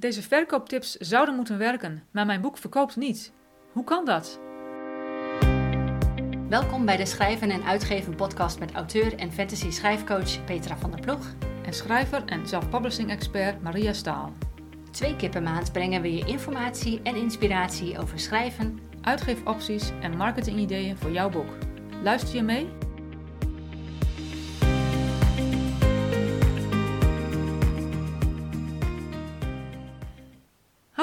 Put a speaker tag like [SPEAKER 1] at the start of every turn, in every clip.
[SPEAKER 1] Deze verkooptips zouden moeten werken, maar mijn boek verkoopt niet. Hoe kan dat?
[SPEAKER 2] Welkom bij de Schrijven en Uitgeven podcast met auteur en fantasy schrijfcoach Petra van der Ploeg.
[SPEAKER 1] En schrijver en self-publishing expert Maria Staal.
[SPEAKER 2] Twee keer per maand brengen we je informatie en inspiratie over schrijven,
[SPEAKER 1] Uitgeefopties en marketingideeën voor jouw boek. Luister je mee?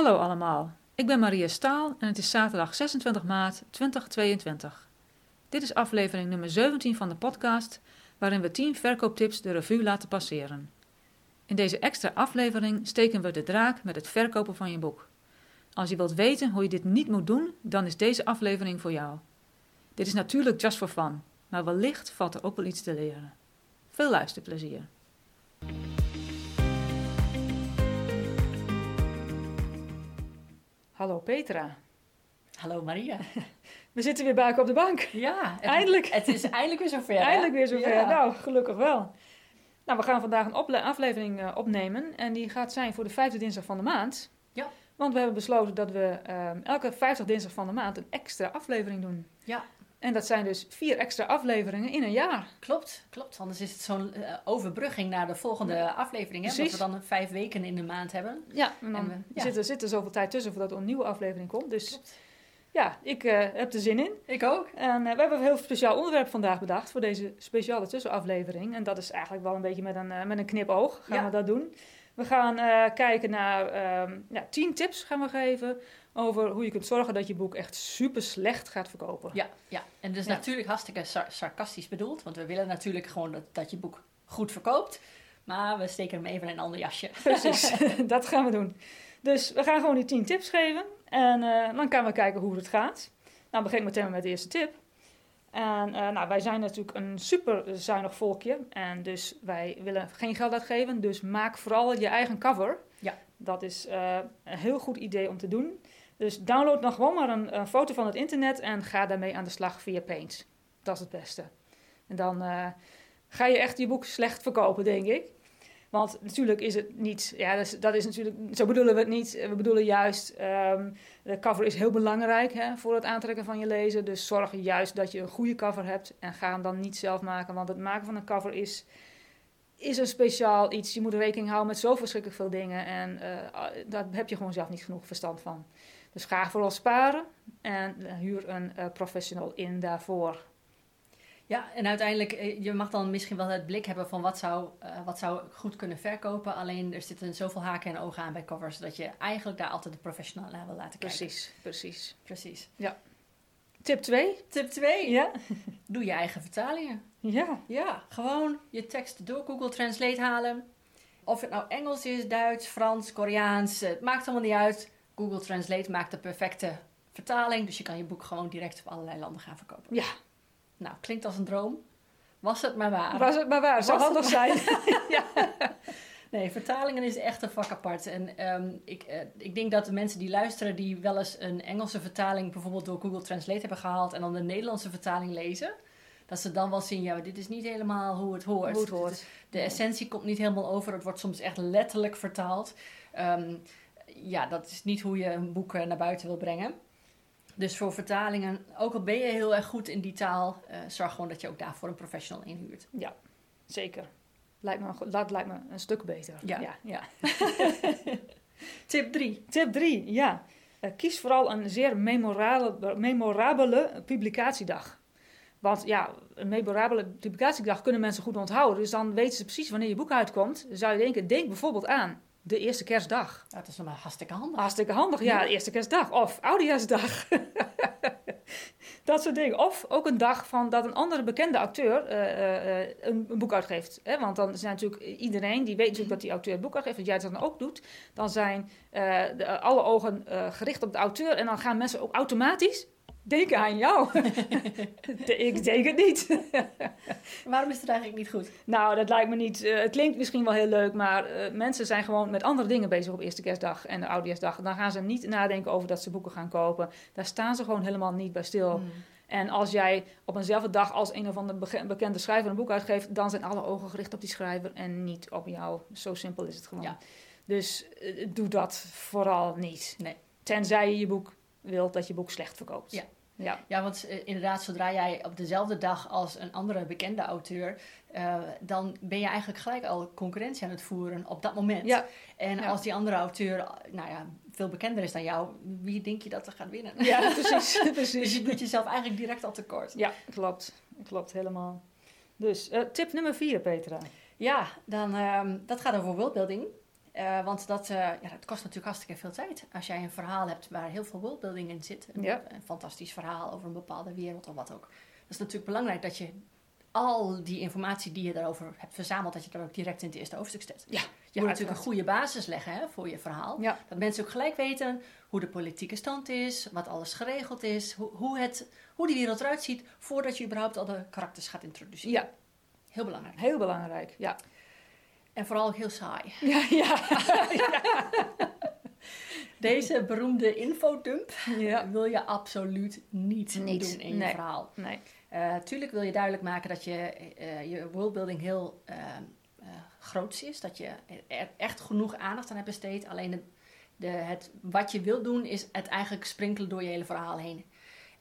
[SPEAKER 1] Hallo allemaal, ik ben Maria Staal en het is zaterdag 26 maart 2022. Dit is aflevering nummer 17 van de podcast, waarin we 10 verkooptips de revue laten passeren. In deze extra aflevering steken we de draak met het verkopen van je boek. Als je wilt weten hoe je dit niet moet doen, dan is deze aflevering voor jou. Dit is natuurlijk just for fun, maar wellicht valt er ook wel iets te leren. Veel luisterplezier. Hallo Petra.
[SPEAKER 2] Hallo Maria.
[SPEAKER 1] We zitten weer bij elkaar op de bank.
[SPEAKER 2] Ja, het,
[SPEAKER 1] Eindelijk.
[SPEAKER 2] Het is eindelijk weer zover. hè?
[SPEAKER 1] Eindelijk weer zover.
[SPEAKER 2] Ja.
[SPEAKER 1] Nou, gelukkig wel. Nou, we gaan vandaag een aflevering eh, opnemen. En die gaat zijn voor de vijfde dinsdag van de maand.
[SPEAKER 2] Ja.
[SPEAKER 1] Want we hebben besloten dat we ehm, elke vijfde dinsdag van de maand een extra aflevering doen.
[SPEAKER 2] Ja.
[SPEAKER 1] En dat zijn dus vier extra afleveringen in een jaar.
[SPEAKER 2] Klopt, klopt. Anders is het zo'n eh, overbrugging naar de volgende aflevering. Hè?
[SPEAKER 1] Precies.
[SPEAKER 2] Omdat we dan vijf weken in de maand hebben.
[SPEAKER 1] Ja, en dan
[SPEAKER 2] En we- ja.
[SPEAKER 1] zit, er, zit er zoveel tijd tussen voordat er een nieuwe aflevering komt. Dus
[SPEAKER 2] Klopt.
[SPEAKER 1] ja, ik eh, heb er zin in.
[SPEAKER 2] Ik ook.
[SPEAKER 1] En eh, we hebben een heel speciaal onderwerp vandaag bedacht voor deze speciale tussenaflevering. En dat is eigenlijk wel een beetje met een, met een knipoog gaan
[SPEAKER 2] Ja.
[SPEAKER 1] we dat doen. We gaan kijken naar ehm ja, tien tips gaan we geven over hoe je kunt zorgen dat je boek echt super slecht gaat verkopen.
[SPEAKER 2] Ja, ja. En dus
[SPEAKER 1] Ja.
[SPEAKER 2] natuurlijk hartstikke sar- sarcastisch bedoeld. Want we willen natuurlijk gewoon dat, dat je boek goed verkoopt. Maar we steken hem even in een ander jasje.
[SPEAKER 1] Precies, dat gaan we doen. Dus we gaan gewoon die tien tips geven en eh, dan gaan we kijken hoe het gaat. Nou, begin ik meteen met de eerste tip. En eh, nou, wij zijn natuurlijk een super zuinig volkje en dus wij willen geen geld uitgeven. Dus maak vooral je eigen cover.
[SPEAKER 2] Ja.
[SPEAKER 1] Dat is eh, een heel goed idee om te doen. Dus download dan gewoon maar een, foto van het internet en ga daarmee aan de slag via Paint. Dat is het beste. En dan eh, ga je echt je boek slecht verkopen, denk ik. Want natuurlijk is het niet, ja, dat is, natuurlijk, zo bedoelen we het niet. We bedoelen juist, ehm, de cover is heel belangrijk hè, voor het aantrekken van je lezer. Dus zorg juist dat je een goede cover hebt en ga hem dan niet zelf maken. Want het maken van een cover is, is een speciaal iets. Je moet rekening houden met zo verschrikkelijk veel dingen. En eh, daar heb je gewoon zelf niet genoeg verstand van. Dus ga vooral sparen en huur een eh, professional in daarvoor.
[SPEAKER 2] Ja, en uiteindelijk, eh, je mag dan misschien wel het blik hebben van wat zou, eh, wat zou goed kunnen verkopen. Alleen er zitten zoveel haken en ogen aan bij covers dat je eigenlijk daar altijd de professional naar wil laten kijken.
[SPEAKER 1] Precies, precies.
[SPEAKER 2] Precies.
[SPEAKER 1] Tip 2.
[SPEAKER 2] Tip 2.
[SPEAKER 1] Ja?
[SPEAKER 2] Doe je eigen vertalingen.
[SPEAKER 1] Ja.
[SPEAKER 2] Ja, gewoon je tekst door Google Translate halen. Of het nou Engels is, Duits, Frans, Koreaans, het maakt allemaal niet uit. Google Translate maakt de perfecte vertaling. Dus je kan je boek gewoon direct op allerlei landen gaan verkopen.
[SPEAKER 1] Ja.
[SPEAKER 2] Nou, klinkt als een droom. Was het maar waar.
[SPEAKER 1] Was het maar waar, zou handig zijn.
[SPEAKER 2] Nee, vertalingen is echt een vak apart. En ehm, ik, eh, ik denk dat de mensen die luisteren, die wel eens een Engelse vertaling bijvoorbeeld door Google Translate hebben gehaald en dan de Nederlandse vertaling lezen, dat ze dan wel zien, ja, dit is niet helemaal hoe het hoort.
[SPEAKER 1] Hoe het hoort.
[SPEAKER 2] De essentie komt niet helemaal over. Het wordt soms echt letterlijk vertaald. Ehm, ja, dat is niet hoe je een boek eh, naar buiten wil brengen. Dus voor vertalingen, ook al ben je heel erg goed in die taal, eh, zorg gewoon dat je ook daarvoor een professional inhuurt.
[SPEAKER 1] Zeker. Lijkt me, dat lijkt me een stuk beter.
[SPEAKER 2] Ja.
[SPEAKER 1] ja, ja.
[SPEAKER 2] Tip 3.
[SPEAKER 1] Tip 3, ja. Eh, kies vooral een zeer memorabele, memorabele publicatiedag. Want ja, een memorabele publicatiedag kunnen mensen goed onthouden. Dus dan weten ze precies wanneer je boek uitkomt. Dan zou je denken, denk bijvoorbeeld aan de eerste kerstdag.
[SPEAKER 2] Dat is nog maar hartstikke handig.
[SPEAKER 1] Hartstikke handig, ja, de eerste kerstdag. Of oudejaarsdag. dat soort dingen. Of ook een dag van dat een andere bekende acteur eh, eh, eh, een, een boek uitgeeft. Hè? Want dan zijn natuurlijk iedereen die weet natuurlijk dat die auteur het boek uitgeeft. Dat jij het dan ook doet. Dan zijn de, alle ogen gericht op de auteur. En dan gaan mensen ook automatisch denken aan jou. ik denk het niet.
[SPEAKER 2] Waarom is het eigenlijk niet goed?
[SPEAKER 1] Nou, dat lijkt me niet. eh, het klinkt misschien wel heel leuk, maar eh, mensen zijn gewoon met andere dingen bezig op eerste kerstdag en de oudejaarsdag. Dan gaan ze niet nadenken over dat ze boeken gaan kopen. Daar staan ze gewoon helemaal niet bij stil.
[SPEAKER 2] Hmm.
[SPEAKER 1] En als jij op eenzelfde dag als een of andere bekende schrijver een boek uitgeeft, dan zijn alle ogen gericht op die schrijver en niet op jou. Zo simpel is het gewoon.
[SPEAKER 2] Ja.
[SPEAKER 1] Dus eh, doe dat vooral niet.
[SPEAKER 2] Nee.
[SPEAKER 1] Tenzij je je boek wilt dat je boek slecht verkoopt.
[SPEAKER 2] Ja.
[SPEAKER 1] Ja,
[SPEAKER 2] Ja, want eh, inderdaad, zodra jij op dezelfde dag als een andere bekende auteur, eh, dan ben je eigenlijk gelijk al concurrentie aan het voeren op dat moment.
[SPEAKER 1] ja,
[SPEAKER 2] En
[SPEAKER 1] Ja.
[SPEAKER 2] als die andere auteur, nou ja, veel bekender is dan jou, wie denk je dat er gaat winnen?
[SPEAKER 1] ja precies.
[SPEAKER 2] Dus
[SPEAKER 1] precies.
[SPEAKER 2] je doet jezelf eigenlijk direct al tekort.
[SPEAKER 1] Ja, klopt. Klopt helemaal. Dus eh, tip nummer vier, Petra.
[SPEAKER 2] Ja, dan, ehm, dat gaat over worldbuilding. Eh, want dat, eh, ja, dat kost natuurlijk hartstikke veel tijd. Als jij een verhaal hebt waar heel veel worldbuilding in zit. Een,
[SPEAKER 1] Ja.
[SPEAKER 2] een fantastisch verhaal over een bepaalde wereld of wat ook. Dat is natuurlijk belangrijk dat je al die informatie die je daarover hebt verzameld, dat je dat ook direct in het eerste hoofdstuk zet.
[SPEAKER 1] Ja,
[SPEAKER 2] Je moet natuurlijk een goede basis leggen hè, voor je verhaal.
[SPEAKER 1] Ja,
[SPEAKER 2] Dat mensen ook gelijk weten hoe de politieke stand is, wat alles geregeld is, hoe, hoe, het, hoe die wereld eruit ziet, voordat je überhaupt al de karakters gaat introduceren.
[SPEAKER 1] ja,
[SPEAKER 2] Heel belangrijk.
[SPEAKER 1] heel belangrijk. Ja,
[SPEAKER 2] En vooral heel saai.
[SPEAKER 1] ja, ja.
[SPEAKER 2] Deze beroemde infodump
[SPEAKER 1] ja.
[SPEAKER 2] wil je absoluut niet, doen in je
[SPEAKER 1] nee.
[SPEAKER 2] verhaal.
[SPEAKER 1] Nee,
[SPEAKER 2] Eh tuurlijk wil je duidelijk maken dat je, eh, je worldbuilding heel eh groots is. Dat je er echt genoeg aandacht aan hebt besteed. Alleen de, de, het, wat je wilt doen is het eigenlijk sprinkelen door je hele verhaal heen.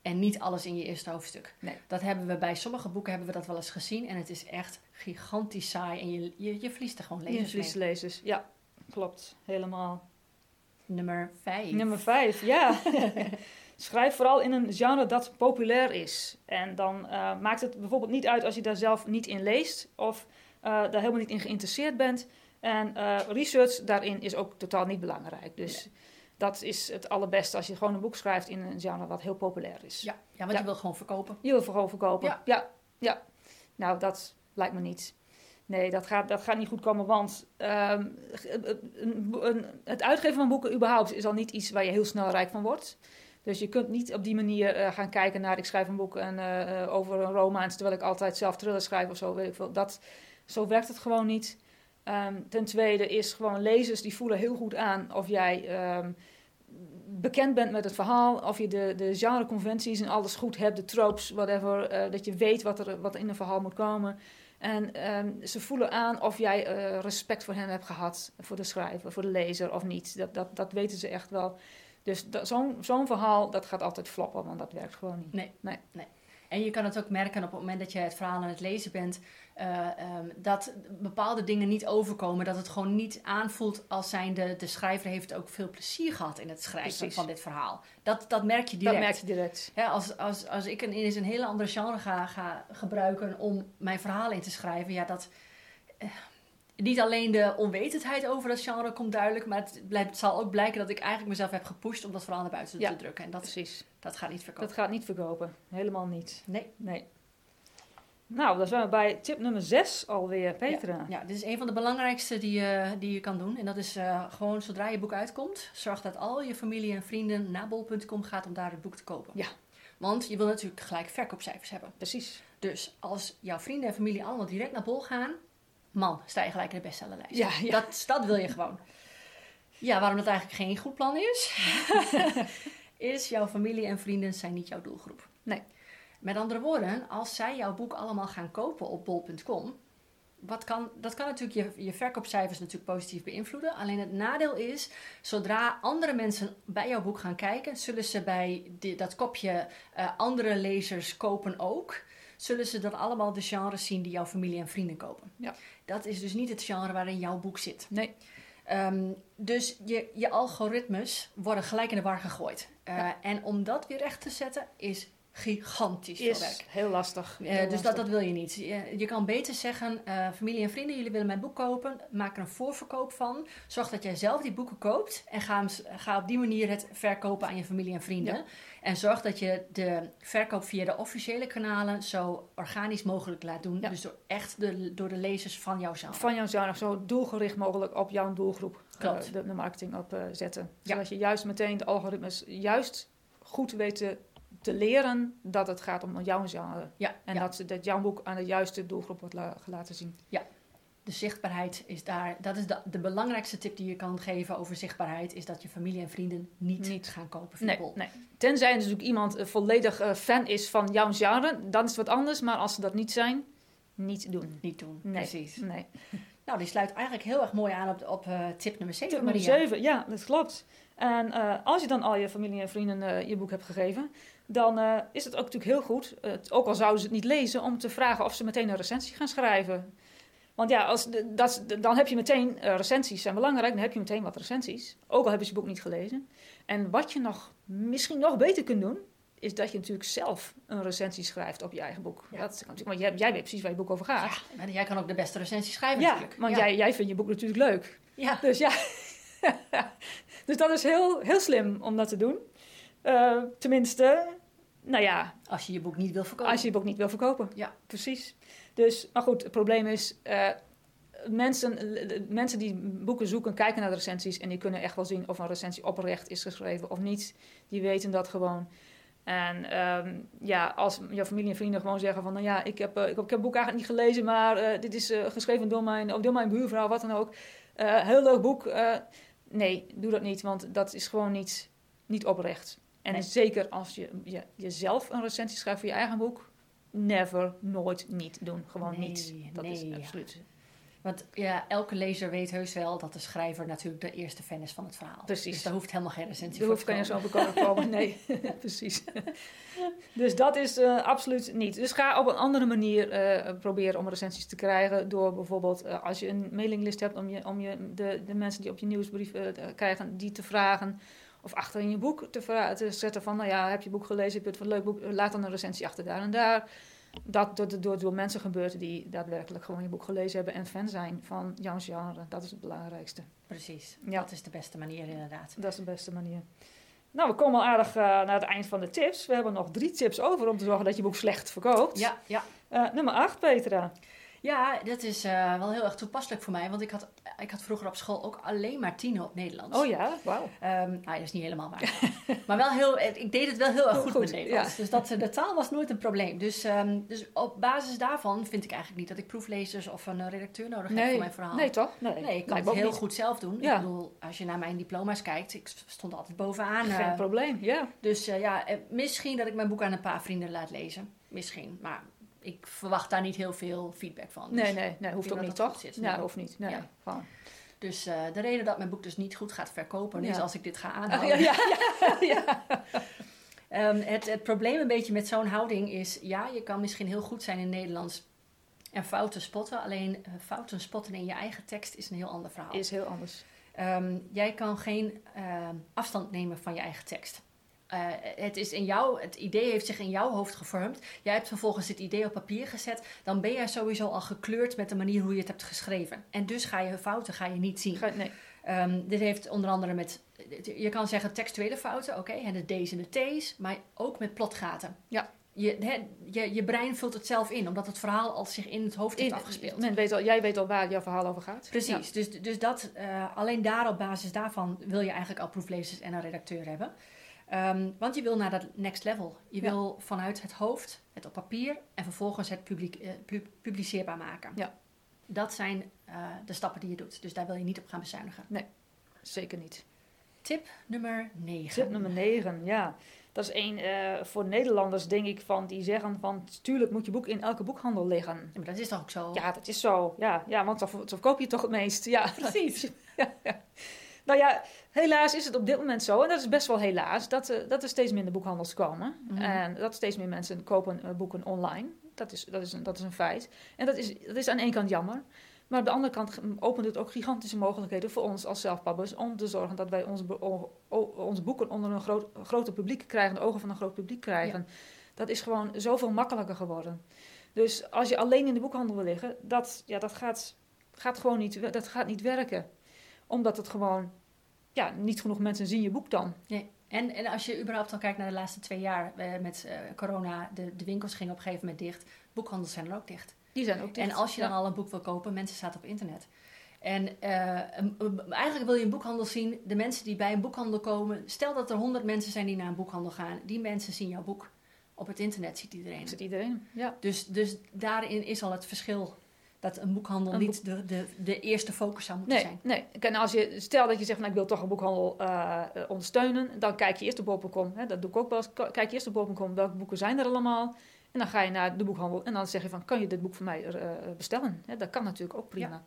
[SPEAKER 2] En niet alles in je eerste hoofdstuk.
[SPEAKER 1] Nee.
[SPEAKER 2] Dat hebben we bij sommige boeken hebben we dat wel eens gezien. En het is echt gigantisch saai. En je, je, je verliest er gewoon lezers mee.
[SPEAKER 1] Invlieslezers. Ja, klopt. Helemaal.
[SPEAKER 2] Nummer 5.
[SPEAKER 1] Nummer vijf, ja. Schrijf vooral in een genre dat populair is. En dan eh, maakt het bijvoorbeeld niet uit als je daar zelf niet in leest of eh, daar helemaal niet in geïnteresseerd bent. En eh, research daarin is ook totaal niet belangrijk. Dus dat is het allerbeste als je gewoon een boek schrijft in een genre wat heel populair is.
[SPEAKER 2] Ja, ja, want
[SPEAKER 1] Ja.
[SPEAKER 2] je wil gewoon verkopen.
[SPEAKER 1] Je wil vooral verkopen.
[SPEAKER 2] Ja.
[SPEAKER 1] ja, ja. Nou, dat lijkt me niet. Nee, dat gaat, dat gaat niet goed komen, want ehm, het uitgeven van boeken überhaupt is al niet iets waar je heel snel rijk van wordt. Dus je kunt niet op die manier eh, gaan kijken naar ik schrijf een boek en, eh, over een romance terwijl ik altijd zelf thrillers schrijf of zo, weet ik veel. Dat, zo werkt het gewoon niet. Ehm, ten tweede is gewoon lezers die voelen heel goed aan of jij ehm, bekend bent met het verhaal, of je de, de genreconventies en alles goed hebt, de tropes, whatever, eh, dat je weet wat er, wat in een verhaal moet komen. En ehm, ze voelen aan of jij eh, respect voor hen hebt gehad, voor de schrijver, voor de lezer of niet. Dat, dat, dat weten ze echt wel. Dus zo'n zo'n verhaal, dat gaat altijd floppen, want dat werkt gewoon niet.
[SPEAKER 2] Nee.
[SPEAKER 1] Nee.
[SPEAKER 2] nee. En je kan het ook merken op het moment dat je het verhaal aan het lezen bent, eh, ehm, dat bepaalde dingen niet overkomen. Dat het gewoon niet aanvoelt als zijnde de schrijver heeft ook veel plezier gehad in het schrijven
[SPEAKER 1] Precies.
[SPEAKER 2] van dit verhaal. Dat, dat merk je direct.
[SPEAKER 1] Dat merk je direct.
[SPEAKER 2] Ja, als, als, als ik een, ineens een hele andere genre ga, ga gebruiken om mijn verhaal in te schrijven, ja, dat. eh, niet alleen de onwetendheid over dat genre komt duidelijk, maar het, blijft, het zal ook blijken dat ik eigenlijk mezelf heb gepusht om dat verhaal naar buiten
[SPEAKER 1] Ja.
[SPEAKER 2] te drukken. En dat,
[SPEAKER 1] Precies.
[SPEAKER 2] dat gaat niet verkopen.
[SPEAKER 1] Dat gaat niet verkopen. Helemaal niet.
[SPEAKER 2] Nee.
[SPEAKER 1] Nee. Nou, dan zijn we bij tip nummer 6 alweer, Petra.
[SPEAKER 2] Ja, dit is een van de belangrijkste die je, die je kan doen. En dat is eh, gewoon zodra je boek uitkomt, zorg dat al je familie en vrienden naar bol.com gaat om daar het boek te kopen.
[SPEAKER 1] Ja.
[SPEAKER 2] Want je wil natuurlijk gelijk verkoopcijfers hebben.
[SPEAKER 1] Precies.
[SPEAKER 2] Dus als jouw vrienden en familie allemaal direct naar bol gaan, man, sta je gelijk in de bestsellerlijst.
[SPEAKER 1] Ja, ja.
[SPEAKER 2] Dat, dat wil je gewoon. Ja, waarom dat eigenlijk geen goed plan is, is jouw familie en vrienden zijn niet jouw doelgroep.
[SPEAKER 1] Nee.
[SPEAKER 2] Met andere woorden, als zij jouw boek allemaal gaan kopen op bol.com, wat kan, dat kan natuurlijk je, je verkoopcijfers natuurlijk positief beïnvloeden. Alleen het nadeel is, zodra andere mensen bij jouw boek gaan kijken, zullen ze bij die, dat kopje eh, andere lezers kopen ook, zullen ze dan allemaal de genres zien die jouw familie en vrienden kopen.
[SPEAKER 1] Ja.
[SPEAKER 2] Dat is dus niet het genre waarin jouw boek zit.
[SPEAKER 1] Nee.
[SPEAKER 2] Ehm, dus je, je algoritmes worden gelijk in de war gegooid. Eh,
[SPEAKER 1] Ja.
[SPEAKER 2] En om dat weer recht te zetten is gigantisch veel werk.
[SPEAKER 1] heel lastig.
[SPEAKER 2] Eh, dus dat,
[SPEAKER 1] lastig.
[SPEAKER 2] dat wil je niet. Je, je kan beter zeggen, eh, familie en vrienden, jullie willen mijn boek kopen. Maak er een voorverkoop van. Zorg dat jij zelf die boeken koopt. En ga, ga op die manier het verkopen aan je familie en vrienden.
[SPEAKER 1] Ja.
[SPEAKER 2] En zorg dat je de verkoop via de officiële kanalen zo organisch mogelijk laat doen.
[SPEAKER 1] Ja.
[SPEAKER 2] Dus door echt de, door de lezers van jouw genre.
[SPEAKER 1] Van jouw genre zo doelgericht mogelijk op jouw doelgroep eh,
[SPEAKER 2] Klopt.
[SPEAKER 1] de, de marketing op zetten.
[SPEAKER 2] Ja.
[SPEAKER 1] Zodat je juist meteen de algoritmes juist goed weet te, te leren dat het gaat om jouw genre.
[SPEAKER 2] Ja,
[SPEAKER 1] En
[SPEAKER 2] ja.
[SPEAKER 1] dat, ze- dat jouw boek aan de juiste doelgroep wordt la- laten zien.
[SPEAKER 2] de zichtbaarheid is daar. Dat is de, de belangrijkste tip die je kan geven over zichtbaarheid. Is dat je familie en vrienden niet,
[SPEAKER 1] Niet.
[SPEAKER 2] gaan kopen
[SPEAKER 1] Nee, nee. Tenzij natuurlijk iemand eh, volledig eh, fan is van jouw genre, dan is het wat anders. Maar als ze dat niet zijn, niet doen.
[SPEAKER 2] Niet doen,
[SPEAKER 1] Nee.
[SPEAKER 2] precies.
[SPEAKER 1] Nee.
[SPEAKER 2] Nou, die sluit eigenlijk heel erg mooi aan op, op uh, tip nummer 7.
[SPEAKER 1] Tip nummer 7, ja, dat klopt. En uh, als je dan al je familie en vrienden uh, je boek hebt gegeven, dan is het ook natuurlijk heel goed, ook al zouden ze het niet lezen, om te vragen of ze meteen een recensie gaan schrijven. Want ja, als, dat, dan heb je meteen, recensies zijn belangrijk, dan heb je meteen wat recensies. Ook al hebben ze je boek niet gelezen. En wat je nog, misschien nog beter kunt doen, is dat je natuurlijk zelf een recensie schrijft op je eigen boek. Ja. Dat, want jij, jij weet precies waar je boek over gaat.
[SPEAKER 2] Ja, en jij kan ook de beste recensie schrijven
[SPEAKER 1] ja,
[SPEAKER 2] natuurlijk.
[SPEAKER 1] Want Jij, jij vindt je boek natuurlijk leuk.
[SPEAKER 2] Ja.
[SPEAKER 1] Dus ja, dus dat is heel, heel slim om dat te doen. Uh, tenminste, nou ja.
[SPEAKER 2] Als je je boek niet wil verkopen.
[SPEAKER 1] Als je je boek niet wil verkopen.
[SPEAKER 2] Ja.
[SPEAKER 1] Precies. Dus, maar goed, het probleem is, uh, mensen, mensen die boeken zoeken, kijken naar de recensies en die kunnen echt wel zien of een recensie oprecht is geschreven of niet. Die weten dat gewoon. En um, ja, als je familie en vrienden gewoon zeggen van, nou ja, ik heb, uh, ik, heb, ik heb het boek eigenlijk niet gelezen, maar uh, dit is uh, geschreven door mijn, of door mijn buurvrouw, wat dan ook. heel leuk boek. nee, doe dat niet, want dat is gewoon niet, niet oprecht. En nee. zeker als je, je jezelf een recensie schrijft voor je eigen boek, never, nooit, niet doen. Gewoon
[SPEAKER 2] nee,
[SPEAKER 1] niet. Dat
[SPEAKER 2] nee,
[SPEAKER 1] is absoluut.
[SPEAKER 2] Want ja, elke lezer weet heus wel dat de schrijver natuurlijk de eerste fan is van het verhaal.
[SPEAKER 1] Precies.
[SPEAKER 2] Dus daar hoeft helemaal geen recensie
[SPEAKER 1] daar
[SPEAKER 2] voor
[SPEAKER 1] hoeft kan je zo bekomen komen. Nee, precies. dus dat is uh, absoluut niet. Dus ga op een andere manier uh, proberen om recensies te krijgen. Door bijvoorbeeld, uh, als je een mailinglist hebt, om, je, om je de, de mensen die op je nieuwsbrief krijgen, die te vragen. Of achter in je boek te, te zetten van, nou ja, heb je boek gelezen, heb je het een leuk boek, laat dan een recensie achter daar en daar dat door, door, door mensen gebeurt die daadwerkelijk gewoon je boek gelezen hebben en fan zijn van jouw genre. Dat is het belangrijkste.
[SPEAKER 2] Precies,
[SPEAKER 1] Ja.
[SPEAKER 2] dat is de beste manier inderdaad.
[SPEAKER 1] Dat is de beste manier. Nou, we komen al aardig uh, naar het eind van de tips. We hebben nog drie tips over om te zorgen dat je boek slecht verkoopt.
[SPEAKER 2] Ja, ja.
[SPEAKER 1] Uh, nummer 8, Petra.
[SPEAKER 2] Ja, dat is uh, wel heel erg toepasselijk voor mij. Want ik had, ik had vroeger op school ook alleen maar tienen op Nederlands.
[SPEAKER 1] Oh ja, wauw.
[SPEAKER 2] Um, nou, dat is niet helemaal waar. maar wel heel, ik deed het wel heel erg goed, goed met Nederlands. Ja. Dus dat, de taal was nooit een probleem. Dus, um, dus op basis daarvan vind ik eigenlijk niet dat ik proeflezers of een redacteur nodig
[SPEAKER 1] nee.
[SPEAKER 2] heb voor mijn verhaal.
[SPEAKER 1] Nee, toch?
[SPEAKER 2] Nee, nee ik kan het heel
[SPEAKER 1] niet.
[SPEAKER 2] goed zelf doen.
[SPEAKER 1] Ja.
[SPEAKER 2] Ik bedoel, als je naar mijn diploma's kijkt, ik stond altijd bovenaan.
[SPEAKER 1] Geen
[SPEAKER 2] uh,
[SPEAKER 1] probleem, ja.
[SPEAKER 2] Dus uh, ja, misschien dat ik mijn boek aan een paar vrienden laat lezen. Misschien, maar ik verwacht daar niet heel veel feedback van.
[SPEAKER 1] Dus nee, nee, nee, hoeft ook niet, toch?
[SPEAKER 2] Zit,
[SPEAKER 1] nee, hoeft niet. Nee,
[SPEAKER 2] ja.
[SPEAKER 1] gewoon.
[SPEAKER 2] Dus uh, de reden dat mijn boek dus niet goed gaat verkopen
[SPEAKER 1] Ja.
[SPEAKER 2] is als ik dit ga
[SPEAKER 1] Oh,
[SPEAKER 2] aanhouden.
[SPEAKER 1] ja, ja, ja.
[SPEAKER 2] Ehm, het, het probleem een beetje met zo'n houding is, ja, je kan misschien heel goed zijn in Nederlands en fouten spotten. Alleen uh, fouten spotten in je eigen tekst is een heel ander verhaal.
[SPEAKER 1] Is heel anders.
[SPEAKER 2] Ehm, jij kan geen uh, afstand nemen van je eigen tekst. Uh, het, is in jou, het idee heeft zich in jouw hoofd gevormd. Jij hebt vervolgens het idee op papier gezet. Dan ben jij sowieso al gekleurd met de manier hoe je het hebt geschreven. En dus ga je fouten ga je niet zien.
[SPEAKER 1] Nee.
[SPEAKER 2] Um, dit heeft onder andere met, je kan zeggen textuele fouten, oké, okay, en de D's en de T's, maar ook met plotgaten.
[SPEAKER 1] Ja.
[SPEAKER 2] Je, he, je, je brein vult het zelf in, omdat het verhaal al zich in het hoofd heeft
[SPEAKER 1] In-
[SPEAKER 2] afgespeeld.
[SPEAKER 1] Men weet al, jij weet al waar jouw verhaal over gaat.
[SPEAKER 2] Precies, dus, dus dat, uh, alleen daar op basis daarvan wil je eigenlijk al proeflezers en een redacteur hebben. Um, want je wil naar dat next level. Je
[SPEAKER 1] Ja.
[SPEAKER 2] wil vanuit het hoofd het op papier en vervolgens het publiek, uh, pu- publiceerbaar maken.
[SPEAKER 1] Ja.
[SPEAKER 2] Dat zijn uh, de stappen die je doet. Dus daar wil je niet op gaan bezuinigen.
[SPEAKER 1] Zeker niet.
[SPEAKER 2] Tip nummer 9.
[SPEAKER 1] Tip nummer 9, ja. Dat is één eh, voor Nederlanders, denk ik, van die zeggen van... Tuurlijk moet je boek in elke boekhandel liggen.
[SPEAKER 2] Ja, maar dat is toch ook zo?
[SPEAKER 1] Ja, dat is zo. Ja, ja want dan, dan verkoop je toch het meest. Ja,
[SPEAKER 2] precies.
[SPEAKER 1] ja, ja. Nou ja, helaas is het op dit moment zo, en dat is best wel helaas, dat, uh, dat er steeds minder boekhandels komen.
[SPEAKER 2] Mhm.
[SPEAKER 1] En dat steeds meer mensen kopen uh, boeken online. Dat is, dat, is een, dat is een feit. En dat is, dat is aan de ene kant jammer. Maar aan de andere kant opent het ook gigantische mogelijkheden voor ons als zelfpabbers om te zorgen dat wij onze, onze boeken onder een groot, groter publiek krijgen, de ogen van een groot publiek krijgen. Ja. Dat is gewoon zoveel makkelijker geworden. Dus als je alleen in de boekhandel wil liggen, dat, ja, dat, gaat, gaat gewoon niet, dat gaat niet werken. Omdat het gewoon, ja, niet genoeg mensen zien je boek dan.
[SPEAKER 2] Nee. En, en als je überhaupt al kijkt naar de laatste twee jaar uh, met uh, corona, de, de winkels gingen op een gegeven moment dicht. Boekhandels zijn er ook dicht.
[SPEAKER 1] Die zijn ook dicht.
[SPEAKER 2] En als je dan ja. al een boek wil kopen, mensen staat op internet. En uh, um, eigenlijk wil je een boekhandel zien, de mensen die bij een boekhandel komen. Stel dat er honderd mensen zijn die naar een boekhandel gaan. Die mensen zien jouw boek. Op het internet ziet iedereen.
[SPEAKER 1] Ziet iedereen, ja.
[SPEAKER 2] Dus, dus daarin is al het verschil. Dat een boekhandel
[SPEAKER 1] Een
[SPEAKER 2] niet de, de, de eerste focus zou moeten
[SPEAKER 1] nee,
[SPEAKER 2] zijn.
[SPEAKER 1] Nee, en als je, stel dat je zegt, van, ik wil toch een boekhandel uh, ondersteunen. Dan kijk je eerst op bol.com. Dat doe ik ook wel eens. Kijk je eerst op bol.com. Welke boeken zijn er allemaal? En dan ga je naar de boekhandel en dan zeg je van, kan je dit boek voor mij uh, bestellen? Ja, dat kan natuurlijk ook prima. Ja.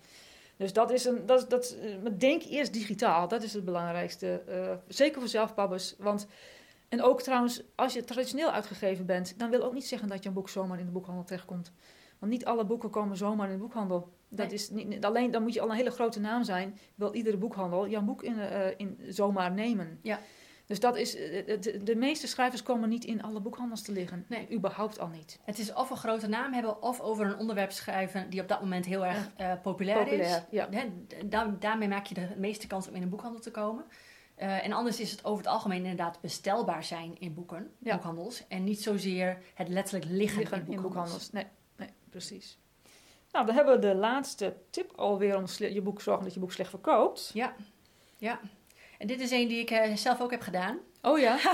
[SPEAKER 1] Dus dat is een. Dat, dat, eh, denk eerst digitaal. Dat is het belangrijkste. Eh, zeker voor zelfpabbers. Want. En ook trouwens, als je traditioneel uitgegeven bent, dan wil ook niet zeggen dat je een boek zomaar in de boekhandel terechtkomt. Want niet alle boeken komen zomaar in de boekhandel. Dat
[SPEAKER 2] Nee.
[SPEAKER 1] is niet, alleen dan moet je al een hele grote naam zijn. Wil iedere boekhandel jouw boek in, eh, in zomaar nemen.
[SPEAKER 2] Ja.
[SPEAKER 1] Dus dat is, eh, de, de meeste schrijvers komen niet in alle boekhandels te liggen.
[SPEAKER 2] Nee.
[SPEAKER 1] Überhaupt al niet.
[SPEAKER 2] Het is of een grote naam hebben of over een onderwerp schrijven die op dat moment heel erg eh, populair,
[SPEAKER 1] Populair,
[SPEAKER 2] is.
[SPEAKER 1] ja.
[SPEAKER 2] Da- daarmee maak je de meeste kans om in een boekhandel te komen. En anders is het over het algemeen inderdaad bestelbaar zijn in boeken,
[SPEAKER 1] Ja.
[SPEAKER 2] boekhandels. En niet zozeer het letterlijk liggen,
[SPEAKER 1] liggen
[SPEAKER 2] in
[SPEAKER 1] in
[SPEAKER 2] boekhandels.
[SPEAKER 1] boekhandels. Nee, nee, precies. Nou, dan hebben we de laatste tip alweer om je boek zorgen dat je boek slecht verkoopt.
[SPEAKER 2] Ja, ja. En dit is een die ik eh, zelf ook heb gedaan.
[SPEAKER 1] Oh ja.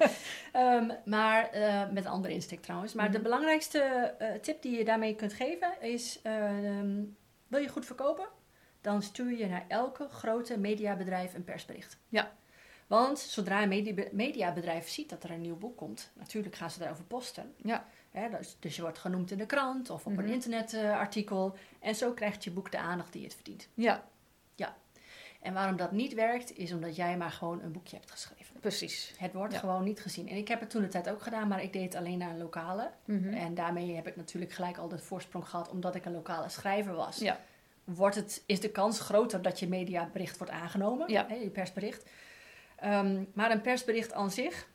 [SPEAKER 2] Ehm, maar eh, met een andere insteek trouwens. Maar de
[SPEAKER 1] Mhm.
[SPEAKER 2] belangrijkste eh, tip die je daarmee kunt geven is: ehm, wil je goed verkopen? Dan stuur je naar elke grote mediabedrijf een persbericht.
[SPEAKER 1] Ja.
[SPEAKER 2] Want zodra een media- mediabedrijf ziet dat er een nieuw boek komt, natuurlijk gaan ze daarover posten.
[SPEAKER 1] Ja.
[SPEAKER 2] Hè, dus, dus je wordt genoemd in de krant of op
[SPEAKER 1] Mhm.
[SPEAKER 2] een internetartikel. en zo krijgt je boek de aandacht die het verdient.
[SPEAKER 1] ja,
[SPEAKER 2] En waarom dat niet werkt, is omdat jij maar gewoon een boekje hebt geschreven.
[SPEAKER 1] precies.
[SPEAKER 2] Het wordt
[SPEAKER 1] Ja.
[SPEAKER 2] gewoon niet gezien. En ik heb het toen de tijd ook gedaan, maar ik deed het alleen naar een lokale.
[SPEAKER 1] Mhm.
[SPEAKER 2] En daarmee heb ik natuurlijk gelijk al de voorsprong gehad, omdat ik een lokale schrijver was.
[SPEAKER 1] Ja.
[SPEAKER 2] Wordt het, is de kans groter dat je mediabericht wordt aangenomen,
[SPEAKER 1] Ja.
[SPEAKER 2] hè, je persbericht. Ehm, maar een persbericht aan zich,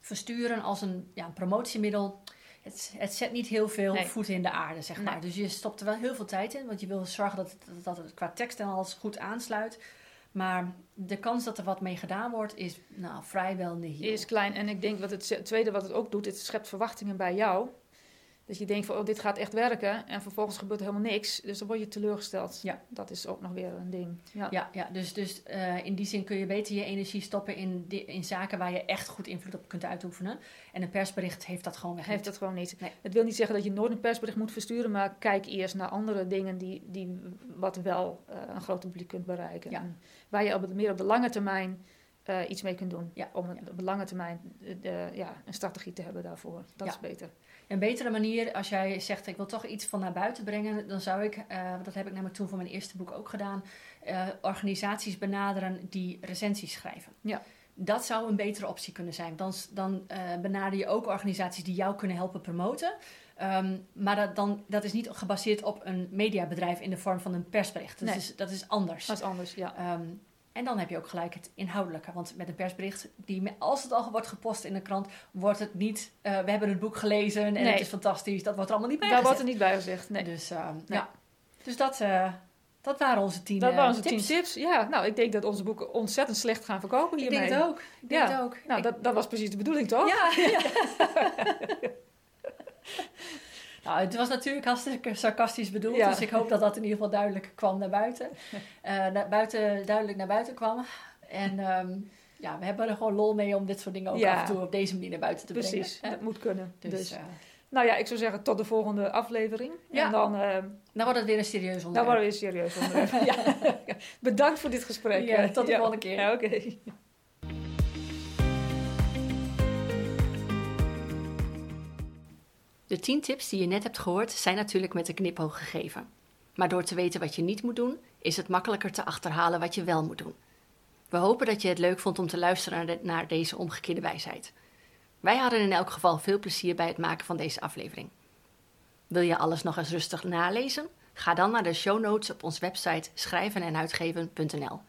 [SPEAKER 2] versturen als een, ja, een promotiemiddel, het, het zet niet heel veel
[SPEAKER 1] Nee.
[SPEAKER 2] voeten in de aarde, zeg maar.
[SPEAKER 1] Nee.
[SPEAKER 2] Dus je stopt er wel heel veel tijd in, want je wil zorgen dat het, dat het qua tekst en alles goed aansluit. Maar de kans dat er wat mee gedaan wordt, is nou, vrijwel nihil.
[SPEAKER 1] Is klein. En ik denk wat het tweede wat het ook doet, het schept verwachtingen bij jou. Dat je denkt van, oh, dit gaat echt werken. En vervolgens gebeurt er helemaal niks. Dus dan word je teleurgesteld.
[SPEAKER 2] Ja.
[SPEAKER 1] Dat is ook nog weer een ding. Ja.
[SPEAKER 2] Ja, ja dus, dus eh, in die zin kun je beter je energie stoppen in, in zaken waar je echt goed invloed op kunt uitoefenen. En een persbericht heeft dat gewoon weg.
[SPEAKER 1] Heeft het gewoon niet.
[SPEAKER 2] Nee.
[SPEAKER 1] Het wil niet zeggen dat je nooit een persbericht moet versturen, maar kijk eerst naar andere dingen die, die wat wel eh, een groot publiek kunt bereiken.
[SPEAKER 2] Ja.
[SPEAKER 1] En waar je op meer op de lange termijn eh, iets mee kunt doen.
[SPEAKER 2] Ja.
[SPEAKER 1] Om een- op lange termijn eh, de- ja, een strategie te hebben daarvoor. Dat
[SPEAKER 2] Ja.
[SPEAKER 1] is beter.
[SPEAKER 2] Een betere manier, als jij zegt ik wil toch iets van naar buiten brengen, dan zou ik, eh, dat heb ik namelijk toen voor mijn eerste boek ook gedaan, organisaties benaderen die recensies schrijven.
[SPEAKER 1] Ja.
[SPEAKER 2] Dat zou een betere optie kunnen zijn. Dan, dan benader je ook organisaties die jou kunnen helpen promoten. Ehm, maar dat, dan, dat is niet gebaseerd op een mediabedrijf in de vorm van een persbericht. Dat,
[SPEAKER 1] Nee.
[SPEAKER 2] is, dat is anders.
[SPEAKER 1] Dat is anders, ja.
[SPEAKER 2] Ehm, en dan heb je ook gelijk het inhoudelijke. Want met een persbericht, die, als het al wordt gepost in de krant, wordt het niet. eh, we hebben het boek gelezen en
[SPEAKER 1] Nee.
[SPEAKER 2] het is fantastisch. Dat wordt er allemaal niet bij.
[SPEAKER 1] Daar wordt er niet bij gezegd. Nee.
[SPEAKER 2] Dus,
[SPEAKER 1] Nee.
[SPEAKER 2] ja. dus dat, eh, dat waren onze tien
[SPEAKER 1] Dat
[SPEAKER 2] eh,
[SPEAKER 1] waren onze
[SPEAKER 2] tips.
[SPEAKER 1] tien tips. Ja, nou, ik denk dat onze boeken ontzettend slecht gaan verkopen
[SPEAKER 2] Ik
[SPEAKER 1] hiermee.
[SPEAKER 2] denk het ook. Ik denk
[SPEAKER 1] Ja.
[SPEAKER 2] het ook.
[SPEAKER 1] Nou,
[SPEAKER 2] Ik-
[SPEAKER 1] dat, dat was precies de bedoeling, toch?
[SPEAKER 2] Ja, ja. nou, het was natuurlijk hartstikke sarcastisch bedoeld.
[SPEAKER 1] Ja.
[SPEAKER 2] Dus ik hoop dat dat in ieder geval duidelijk kwam naar buiten. Eh, naar buiten duidelijk naar buiten kwam. En ehm, ja, we hebben er gewoon lol mee om dit soort dingen ook
[SPEAKER 1] Ja.
[SPEAKER 2] af en toe op deze manier naar buiten te
[SPEAKER 1] Precies,
[SPEAKER 2] brengen.
[SPEAKER 1] dat moet kunnen.
[SPEAKER 2] Dus,
[SPEAKER 1] Dus,
[SPEAKER 2] eh,
[SPEAKER 1] nou ja, ik zou zeggen tot de volgende aflevering.
[SPEAKER 2] Ja.
[SPEAKER 1] En dan, eh
[SPEAKER 2] dan wordt het weer een serieus
[SPEAKER 1] dan
[SPEAKER 2] onderwerp.
[SPEAKER 1] worden we weer serieus onderwerp. ja. Bedankt voor dit gesprek.
[SPEAKER 2] Ja, tot de volgende keer.
[SPEAKER 1] Ja, oké.
[SPEAKER 2] De 10 tips die je net hebt gehoord zijn natuurlijk met een knipoog gegeven. Maar door te weten wat je niet moet doen, is het makkelijker te achterhalen wat je wel moet doen. We hopen dat je het leuk vond om te luisteren naar deze omgekeerde wijsheid. Wij hadden in elk geval veel plezier bij het maken van deze aflevering. Wil je alles nog eens rustig nalezen? Ga dan naar de show notes op onze website schrijvenenuitgeven.nl.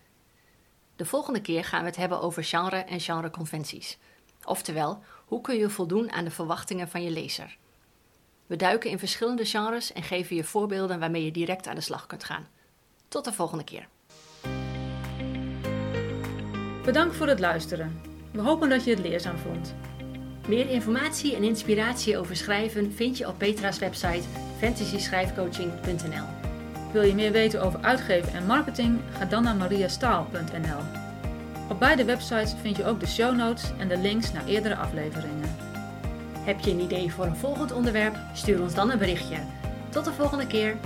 [SPEAKER 2] De volgende keer gaan we het hebben over genre en genreconventies. Oftewel, hoe kun je voldoen aan de verwachtingen van je lezer? We duiken in verschillende genres en geven je voorbeelden waarmee je direct aan de slag kunt gaan. Tot de volgende keer.
[SPEAKER 1] Bedankt voor het luisteren. We hopen dat je het leerzaam vond.
[SPEAKER 2] Meer informatie en inspiratie over schrijven vind je op Petra's website fantasyschrijfcoaching.nl.
[SPEAKER 1] Wil je meer weten over uitgeven en marketing? Ga dan naar mariastaal.nl. Op beide websites vind je ook de show notes en de links naar eerdere afleveringen.
[SPEAKER 2] Heb je een idee voor een volgend onderwerp? Stuur ons dan een berichtje. Tot de volgende keer.